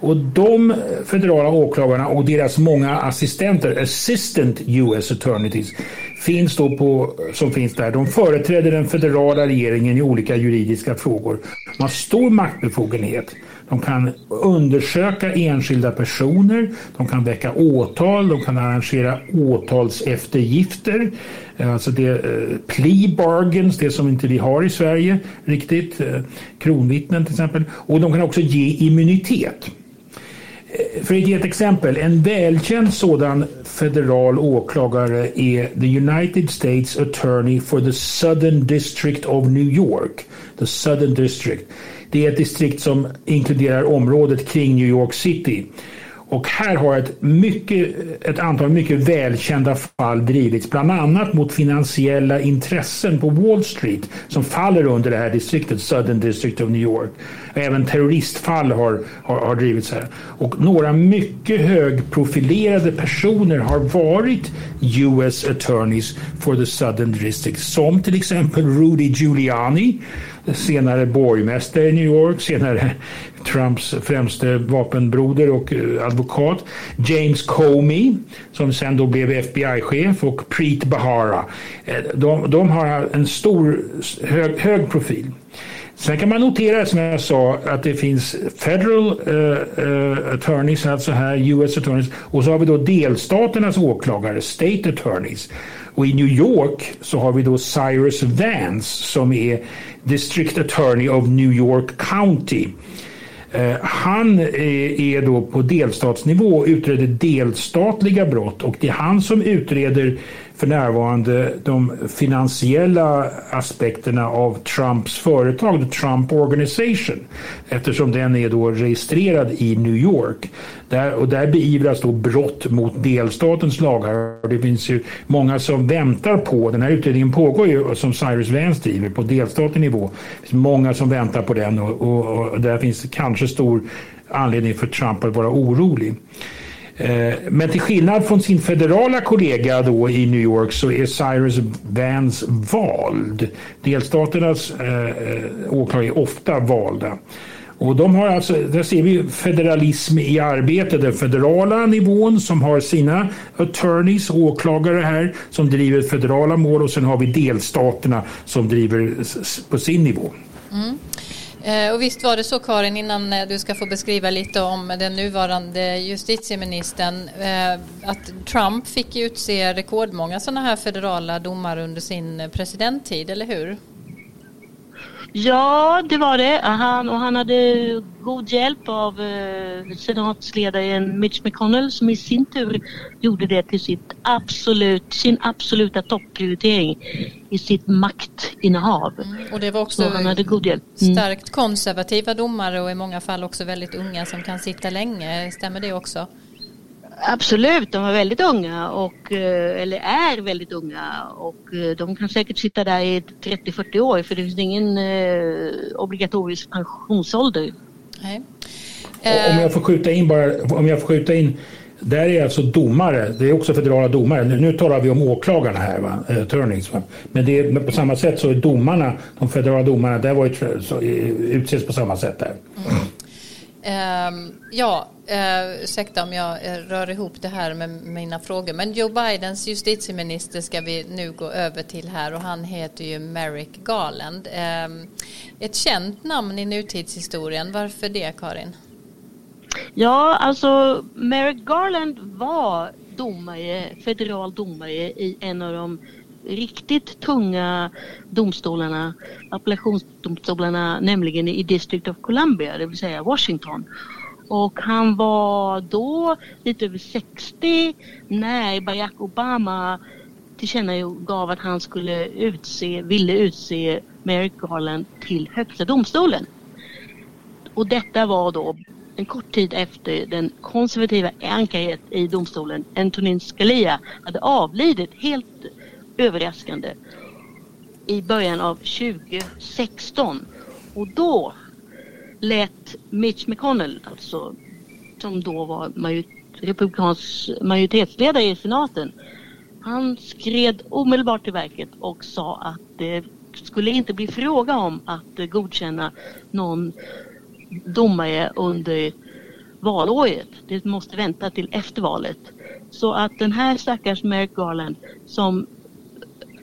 Och de federala åklagarna och deras många assistenter, assistant US attorneys, finns då på, som finns där. De företräder den federala regeringen i olika juridiska frågor. De har stor maktbefogenhet. De kan undersöka enskilda personer, de kan väcka åtal, de kan arrangera åtalseftergifter, alltså det eh, plea bargains, det som inte vi har i Sverige riktigt, eh, kronvittnen till exempel, och de kan också ge immunitet. Eh, för att ge ett exempel, en välkänd sådan federal åklagare är the United States Attorney for the Southern District of New York. The Southern District. Det är ett distrikt som inkluderar området kring New York City. Och här har ett, mycket, ett antal mycket välkända fall drivits, bland annat mot finansiella intressen på Wall Street som faller under det här distriktet, Southern District of New York. Även terroristfall har, har, har drivits här. Och några mycket högprofilerade personer har varit US attorneys for the Southern District, som till exempel Rudy Giuliani senare borgmästare i New York, senare Trumps främste vapenbroder och eh, advokat. James Comey, som sen då blev FBI-chef, och Preet Bahara. Eh, de, de har en stor, hög, hög profil. Sen kan man notera som jag sa att det finns federal uh, uh, attorneys, alltså här US attorneys, och så har vi då delstaternas åklagare, state attorneys. Och i New York så har vi då Cyrus Vance som är District Attorney of New York County. Uh, han är, är då på delstatsnivå och utreder delstatliga brott och det är han som utreder för närvarande de finansiella aspekterna av Trumps företag, The Trump Organization, eftersom den är då registrerad i New York. Där, och där beivras då brott mot delstatens lagar. Och det finns ju många som väntar på, den här utredningen pågår ju som Cyrus Vance driver på delstatlig nivå. Det finns många som väntar på den och, och, och där finns kanske stor anledning för Trump att vara orolig. Eh, men till skillnad från sin federala kollega då i New York så är Cyrus Vance vald. Delstaternas eh, eh, åklagare är ofta valda. Och de har alltså, där ser vi federalism i arbete. Den federala nivån som har sina attorneys, åklagare här, som driver federala mål och sen har vi delstaterna som driver på sin nivå. Mm. Eh, och visst var det så Karin, innan eh, du ska få beskriva lite om den nuvarande justitieministern, eh, att Trump fick utse rekordmånga sådana här federala domare under sin presidenttid, eller hur? Ja, det var det. Han, och han hade god hjälp av eh, senatsledaren Mitch McConnell som i sin tur gjorde det till sitt absolut, sin absoluta topprioritering i sitt maktinnehav. Mm, och det var också han hade god hjälp. Mm. starkt konservativa domare och i många fall också väldigt unga som kan sitta länge. Stämmer det också? Absolut, de var väldigt unga och, eh, eller är väldigt unga och eh, de kan säkert sitta där i 30-40 år för det finns ingen eh, obligatorisk pensionsålder. Nej. Om jag får skjuta in bara, om jag får skjuta in där är alltså domare, det är också federala domare. Nu, nu talar vi om åklagarna här, va? attorneys. Va? Men det är, på samma sätt så är domarna, de federala domarna, där var ju, så, utses på samma sätt där. Mm. Ehm, ja, eh, ursäkta om jag eh, rör ihop det här med mina frågor. Men Joe Bidens justitieminister ska vi nu gå över till här och han heter ju Merrick Garland. Ehm, ett känt namn i nutidshistorien. Varför det Karin? Ja, alltså Merrick Garland var domare, federal domare i en av de riktigt tunga domstolarna, appellationsdomstolarna, nämligen i District of Columbia, det vill säga Washington. Och han var då lite över 60 när Barack Obama tillkännagav att han skulle utse, ville utse Merrick Garland till Högsta domstolen. Och detta var då en kort tid efter den konservativa ankaret i domstolen, Antonin Scalia, hade avlidit helt överraskande i början av 2016. Och då lät Mitch McConnell, alltså som då var major republikansk majoritetsledare i senaten, han skred omedelbart till verket och sa att det skulle inte bli fråga om att godkänna någon domare under valåret. Det måste vänta till efter valet. Så att den här stackars Merrick Garland som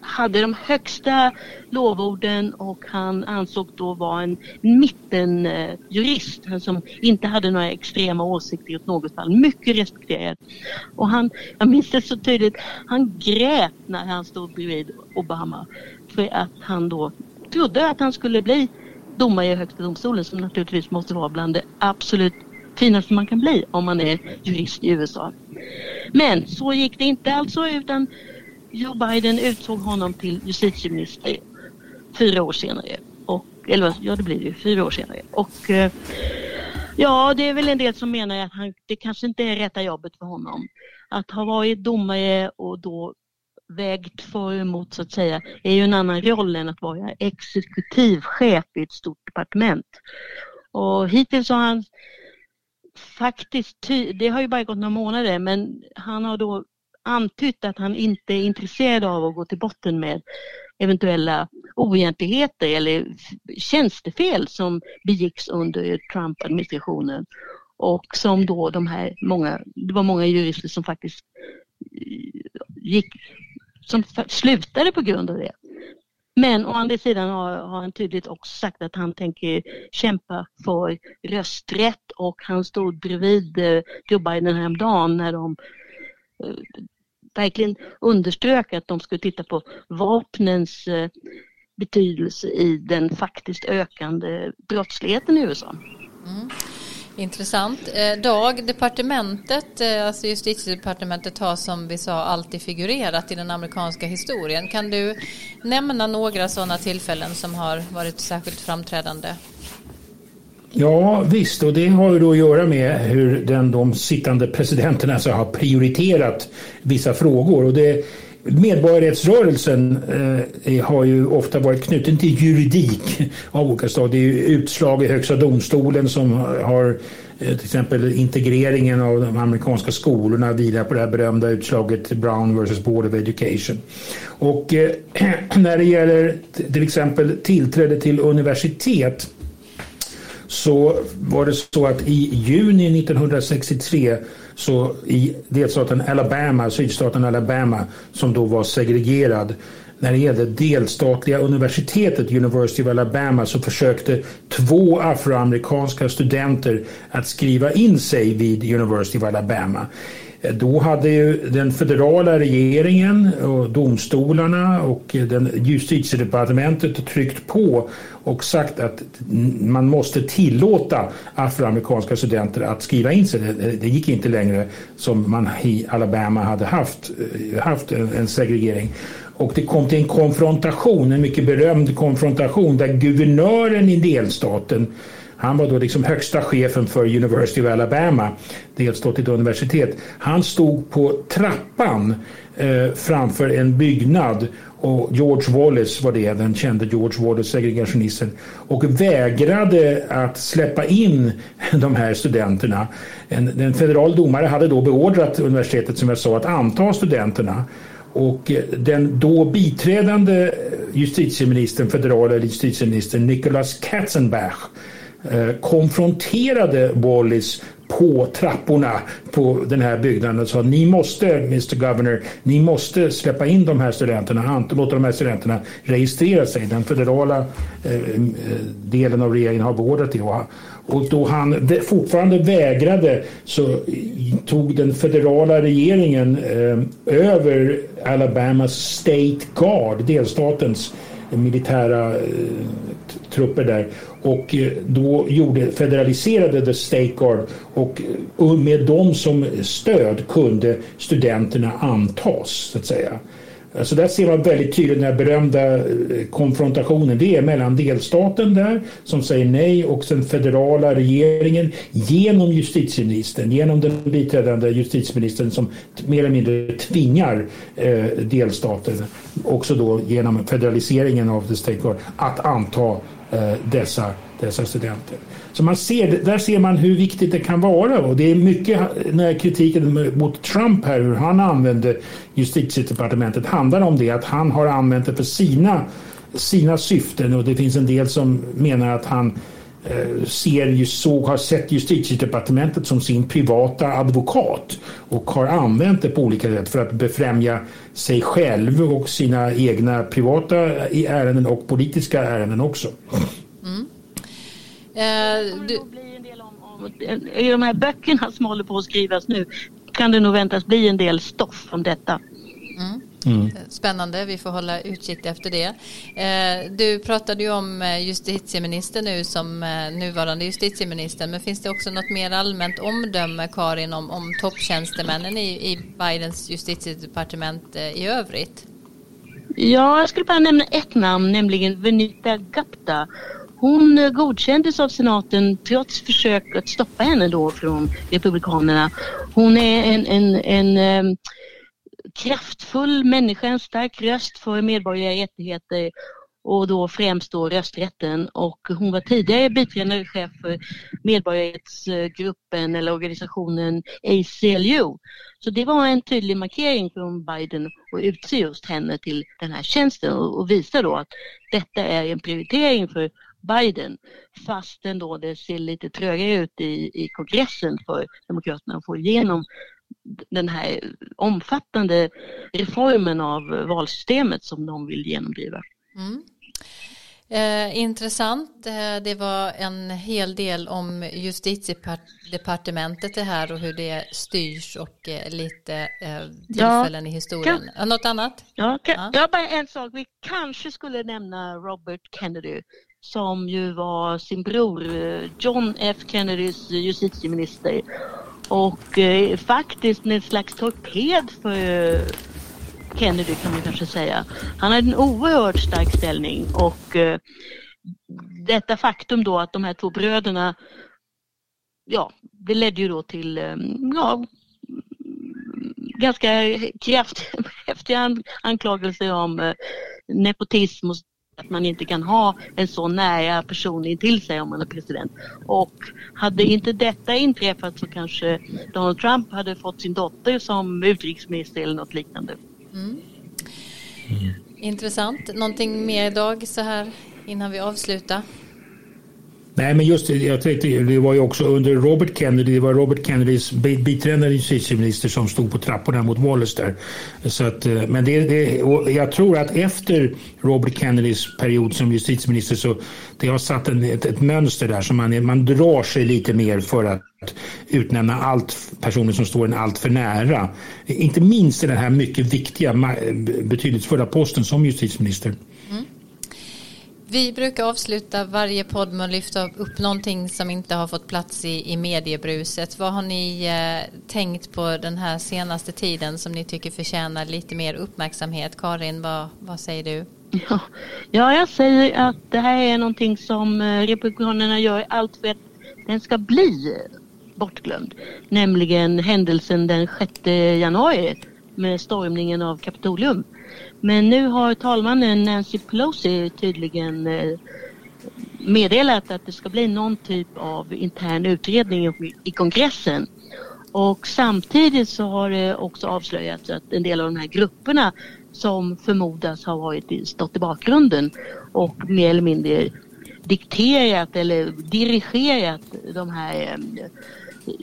hade de högsta lovorden och han ansåg då vara en mittenjurist eh, som inte hade några extrema åsikter i något fall. Mycket respekterad. Och han, jag minns det så tydligt, han grät när han stod bredvid Obama för att han då trodde att han skulle bli domare i högsta domstolen som naturligtvis måste vara bland det absolut finaste man kan bli om man är jurist i USA. Men så gick det inte alltså utan Joe Biden utsåg honom till justitieminister fyra år senare. Och, eller ja, det blir det ju, fyra år senare. Och eh, ja, det är väl en del som menar att han, det kanske inte är rätta jobbet för honom. Att ha varit domare och då vägt för och emot så att säga är ju en annan roll än att vara exekutivchef i ett stort departement. Och hittills har han faktiskt, det har ju bara gått några månader, men han har då antytt att han inte är intresserad av att gå till botten med eventuella oegentligheter eller tjänstefel som begicks under Trump-administrationen och som då de här många, det var många jurister som faktiskt eh, gick, som slutade på grund av det. Men å andra sidan har, har, han tydligt också sagt att han tänker kämpa för rösträtt och han stod bredvid eh, Joe Biden häromdagen när de eh, verkligen underströk att de skulle titta på vapnens eh, betydelse i den faktiskt ökande brottsligheten i USA. Mm. Intressant. Eh, Dag, departementet, eh, alltså justitiedepartementet har som vi sa alltid figurerat i den amerikanska historien. Kan du nämna några sådana tillfällen som har varit särskilt framträdande? Ja visst, och det har ju då att göra med hur den, de sittande presidenterna alltså har prioriterat vissa frågor. Och det, Medborgarrättsrörelsen eh, har ju ofta varit knuten till juridik av olika slag. Det är ju utslag i Högsta domstolen som har eh, till exempel integreringen av de amerikanska skolorna vilar på det här berömda utslaget Brown vs Board of Education. Och eh, när det gäller till exempel tillträde till universitet så var det så att i juni 1963 så i delstaten Alabama, sydstaten Alabama, som då var segregerad när det gällde delstatliga universitetet University of Alabama så försökte två afroamerikanska studenter att skriva in sig vid University of Alabama. Eh, då hade ju den federala regeringen och domstolarna och eh, den justitiedepartementet tryckt på och sagt att man måste tillåta afroamerikanska studenter att skriva in sig. Det gick inte längre som man i Alabama hade haft, eh, haft en segregering. Och det kom till en konfrontation, en mycket berömd konfrontation där guvernören i delstaten han var då liksom högsta chefen för University of Alabama, delstatligt universitet. Han stod på trappan eh, framför en byggnad och George Wallace var det, den kände George Wallace, segregationisten, och vägrade att släppa in de här studenterna. En, en federal domare hade då beordrat universitetet, som jag sa, att anta studenterna. Och eh, den då biträdande eh, justitieministern, federala justitieministern Nicholas Katzenbach Eh, konfronterade Wallis på trapporna på den här byggnaden och sa ni måste, Mr Governor, ni måste släppa in de här studenterna, låta de här studenterna registrera sig. Den federala eh, eh, delen av regeringen har beordrat det. Och då han fortfarande vägrade så tog den federala regeringen över Alabamas State Guard, delstatens militära eh, trupper där och eh, då gjorde, federaliserade The State Guard och eh, med dem som stöd kunde studenterna antas så att säga. Alltså där ser man väldigt tydligt den här berömda eh, konfrontationen. Det är mellan delstaten där som säger nej och den federala regeringen genom justitieministern, genom den biträdande justitieministern som mer eller mindre tvingar eh, delstaten, också då genom federaliseringen av the state guard, att anta eh, dessa, dessa studenter. Så man ser, där ser man hur viktigt det kan vara och det är mycket när kritiken mot Trump här hur han använder justitiedepartementet handlar om det att han har använt det för sina, sina syften och det finns en del som menar att han eh, ser, såg, har sett justitiedepartementet som sin privata advokat och har använt det på olika sätt för att befrämja sig själv och sina egna privata ärenden och politiska ärenden också. Mm. Eh, du... I de här böckerna som håller på att skrivas nu kan det nog väntas bli en del stoff om detta. Mm. Mm. Spännande, vi får hålla utkik efter det. Eh, du pratade ju om eh, justitieminister nu som nuvarande justitieminister men finns det också något mer allmänt omdöme Karin om, om topptjänstemännen i, i Bidens justitiedepartement i övrigt? Ja, jag skulle bara nämna ett namn, nämligen Venita Gupta. Hon eh, godkändes av senaten trots försök att stoppa henne då från Republikanerna. Hon är en, en, en um, kraftfull människa, en stark röst för medborgerliga rättigheter och då främst då rösträtten och hon var tidigare biträdande chef för medborgarrättsgruppen eller organisationen ACLU. Så det var en tydlig markering från Biden att utse just henne till den här tjänsten och visa då att detta är en prioritering för Biden fastän då det ser lite trögare ut i, i kongressen för Demokraterna att få igenom den här omfattande reformen av valsystemet som de vill genomdriva. Mm. Eh, intressant. Eh, det var en hel del om justitiedepartementet det här och hur det styrs och eh, lite eh, tillfällen ja, i historien. Kan, Något annat? Ja, kan, ja. ja, bara en sak. Vi kanske skulle nämna Robert Kennedy som ju var sin bror eh, John F Kennedys justitieminister och eh, faktiskt en slags torped för eh, Kennedy kan man kanske säga. Han hade en oerhört stark ställning och eh, detta faktum då att de här två bröderna, ja, det ledde ju då till, eh, ja, ganska kraftiga anklagelser om eh, nepotism och att man inte kan ha en så nära person intill sig om man är president. Och hade inte detta inträffat så kanske Donald Trump hade fått sin dotter som utrikesminister eller något liknande. Mm. Mm. Intressant. Någonting mer idag så här innan vi avslutar? Nej, men just jag tänkte, det var ju också under Robert Kennedy, det var Robert Kennedys biträdande justitieminister som stod på trapporna mot Wallace där. Så att, eh, men det, det, jag tror att efter Robert Kennedys period som justitieminister så det har satt en, ett, ett mönster där som man, man drar sig lite mer för att utnämna allt personer som står en allt för nära. Inte minst i den här mycket viktiga, betydelsefulla posten som justitieminister. Vi brukar avsluta varje podd med att lyfta upp någonting som inte har fått plats i, i mediebruset. Vad har ni eh, tänkt på den här senaste tiden som ni tycker förtjänar lite mer uppmärksamhet? Karin, vad, vad säger du? Ja, ja, jag säger att det här är någonting som eh, Republikanerna gör allt för att den ska bli bortglömd. Nämligen händelsen den 6 januari med stormningen av Kapitolium. Men nu har talmannen Nancy Pelosi tydligen eh, meddelat att det ska bli någon typ av intern utredning i kongressen. Och samtidigt så har det också avslöjats att en del av de här grupperna som förmodas ha varit, stått i bakgrunden och mer eller mindre dikterat eller dirigerat de här eh,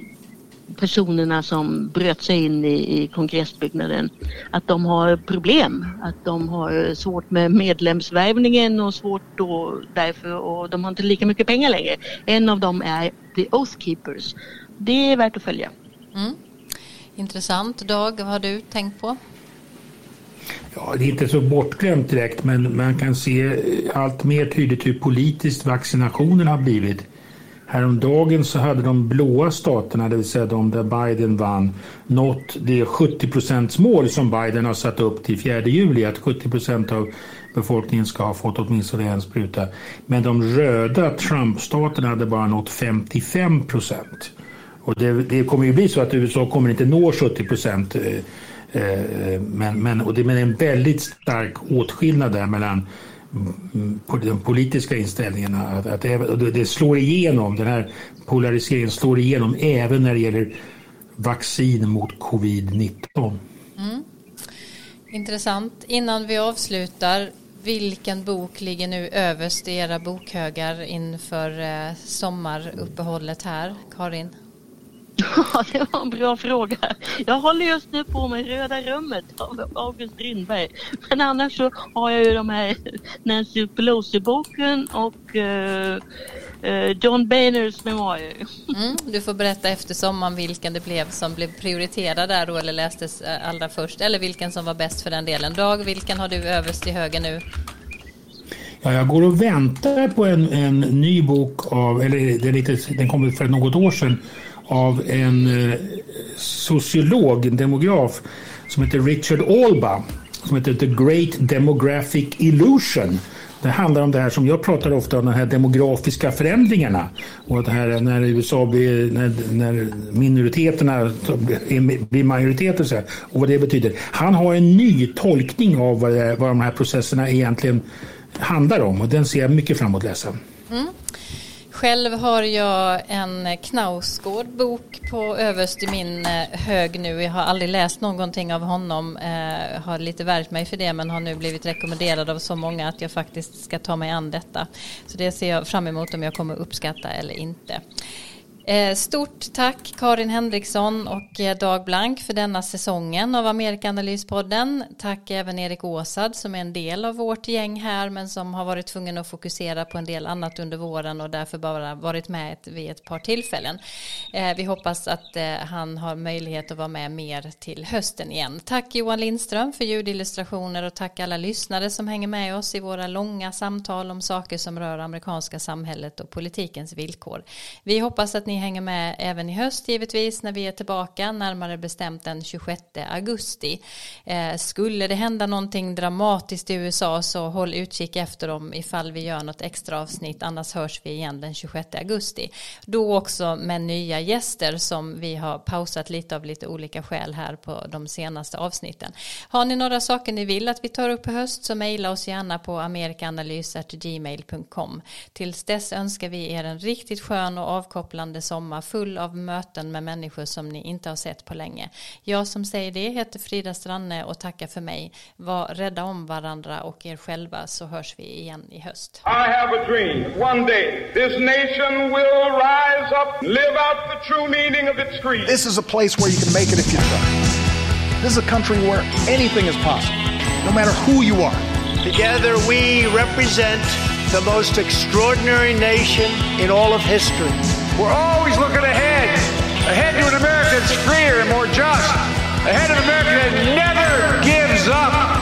personerna som bröt sig in i, i kongressbyggnaden att de har problem, att de har svårt med medlemsvärvningen och svårt då därför och de har inte lika mycket pengar längre. En av dem är The Oath Keepers. Det är värt att följa. Mm. Intressant. Dag, vad har du tänkt på? Ja, det är inte så bortglömt direkt men man kan se allt mer tydligt hur politiskt vaccinationen har blivit Häromdagen så hade de blåa staterna, det vill säga de där Biden vann, nått det 70% mål som Biden har satt upp till 4 juli, att 70% av befolkningen ska ha fått åtminstone en spruta. Men de röda Trump-staterna hade bara nått 55 procent. Och det, det, kommer ju bli så att USA kommer inte nå 70 procent. Eh, eh, men, men, och det är en väldigt stark åtskillnad där mellan de politiska inställningarna. Att, att det, det slår igenom, den här polariseringen slår igenom även när det gäller vaccin mot covid-19. Mm. Intressant. Innan vi avslutar, vilken bok ligger nu överst i era bokhögar inför eh, sommaruppehållet här, Karin? Ja, det var en bra fråga. Jag håller just nu på med Röda rummet av August Strindberg. Men annars så har jag ju de här Nancy Pelosi-boken och uh, uh, John Boehners memoarer. Mm, du får berätta efter sommaren vilken det blev som blev prioriterad där då eller lästes eh, allra först eller vilken som var bäst för den delen. Dag, vilken har du överst i höger nu? Ja, jag går och väntar på en, en ny bok av, eller det är lite, den kom för något år sedan, av en eh, sociolog, en demograf som heter Richard Alba som heter The Great Demographic Illusion. Det handlar om det här som jag pratar ofta om, de här demografiska förändringarna. Och det här när USA blir, när, när minoriteterna blir majoriteter så här, och vad det betyder. Han har en ny tolkning av vad, vad de här processerna egentligen handlar om och den ser jag mycket fram emot att läsa. Mm. Själv har jag en Knausgård bok på överst i min eh, hög nu. Jag har aldrig läst någonting av honom. Eh, har lite värjt mig för det men har nu blivit rekommenderad av så många att jag faktiskt ska ta mig an detta. Så det ser jag fram emot om jag kommer uppskatta eller inte. Eh, stort tack Karin Henriksson och eh, Dag Blank för denna säsongen av Amerikanalyspodden. Tack även Erik Åsad som är en del av vårt gäng här men som har varit tvungen att fokusera på en del annat under våren och därför bara varit med vid ett par tillfällen. Eh, vi hoppas att han har möjlighet att vara med mer till hösten igen. Tack Johan Lindström för ljudillustrationer och tack alla lyssnare som hänger med oss i våra långa samtal om saker som rör amerikanska samhället och politikens villkor. Vi hoppas att ni hänger med även i höst givetvis när vi är tillbaka, närmare bestämt den 26 augusti. Eh, skulle det hända någonting dramatiskt i USA så håll utkik efter dem ifall vi gör något extra avsnitt, annars hörs vi igen den 26 augusti. Då också med nya gäster som vi har pausat lite av lite olika skäl här på de senaste avsnitten. Har ni några saker ni vill att vi tar upp i höst så mejla oss gärna på amerikanalys.gmail.com. Tills dess önskar vi er en riktigt skön och avkopplande sommar full av möten med människor som ni inte har sett på länge. Jag som säger det heter Frida Stranne och tackar för mig. Var rädda om varandra och er själva så hörs vi igen i höst. I have a dream. One day this nation will rise up, live out the true meaning of its creed. This is a place where you can make it if you try. This is a country where anything is possible, no matter who you are. Together we represent the most extraordinary nation in all of history. We're always looking ahead, ahead to an America that's freer and more just, ahead of an America that never gives up.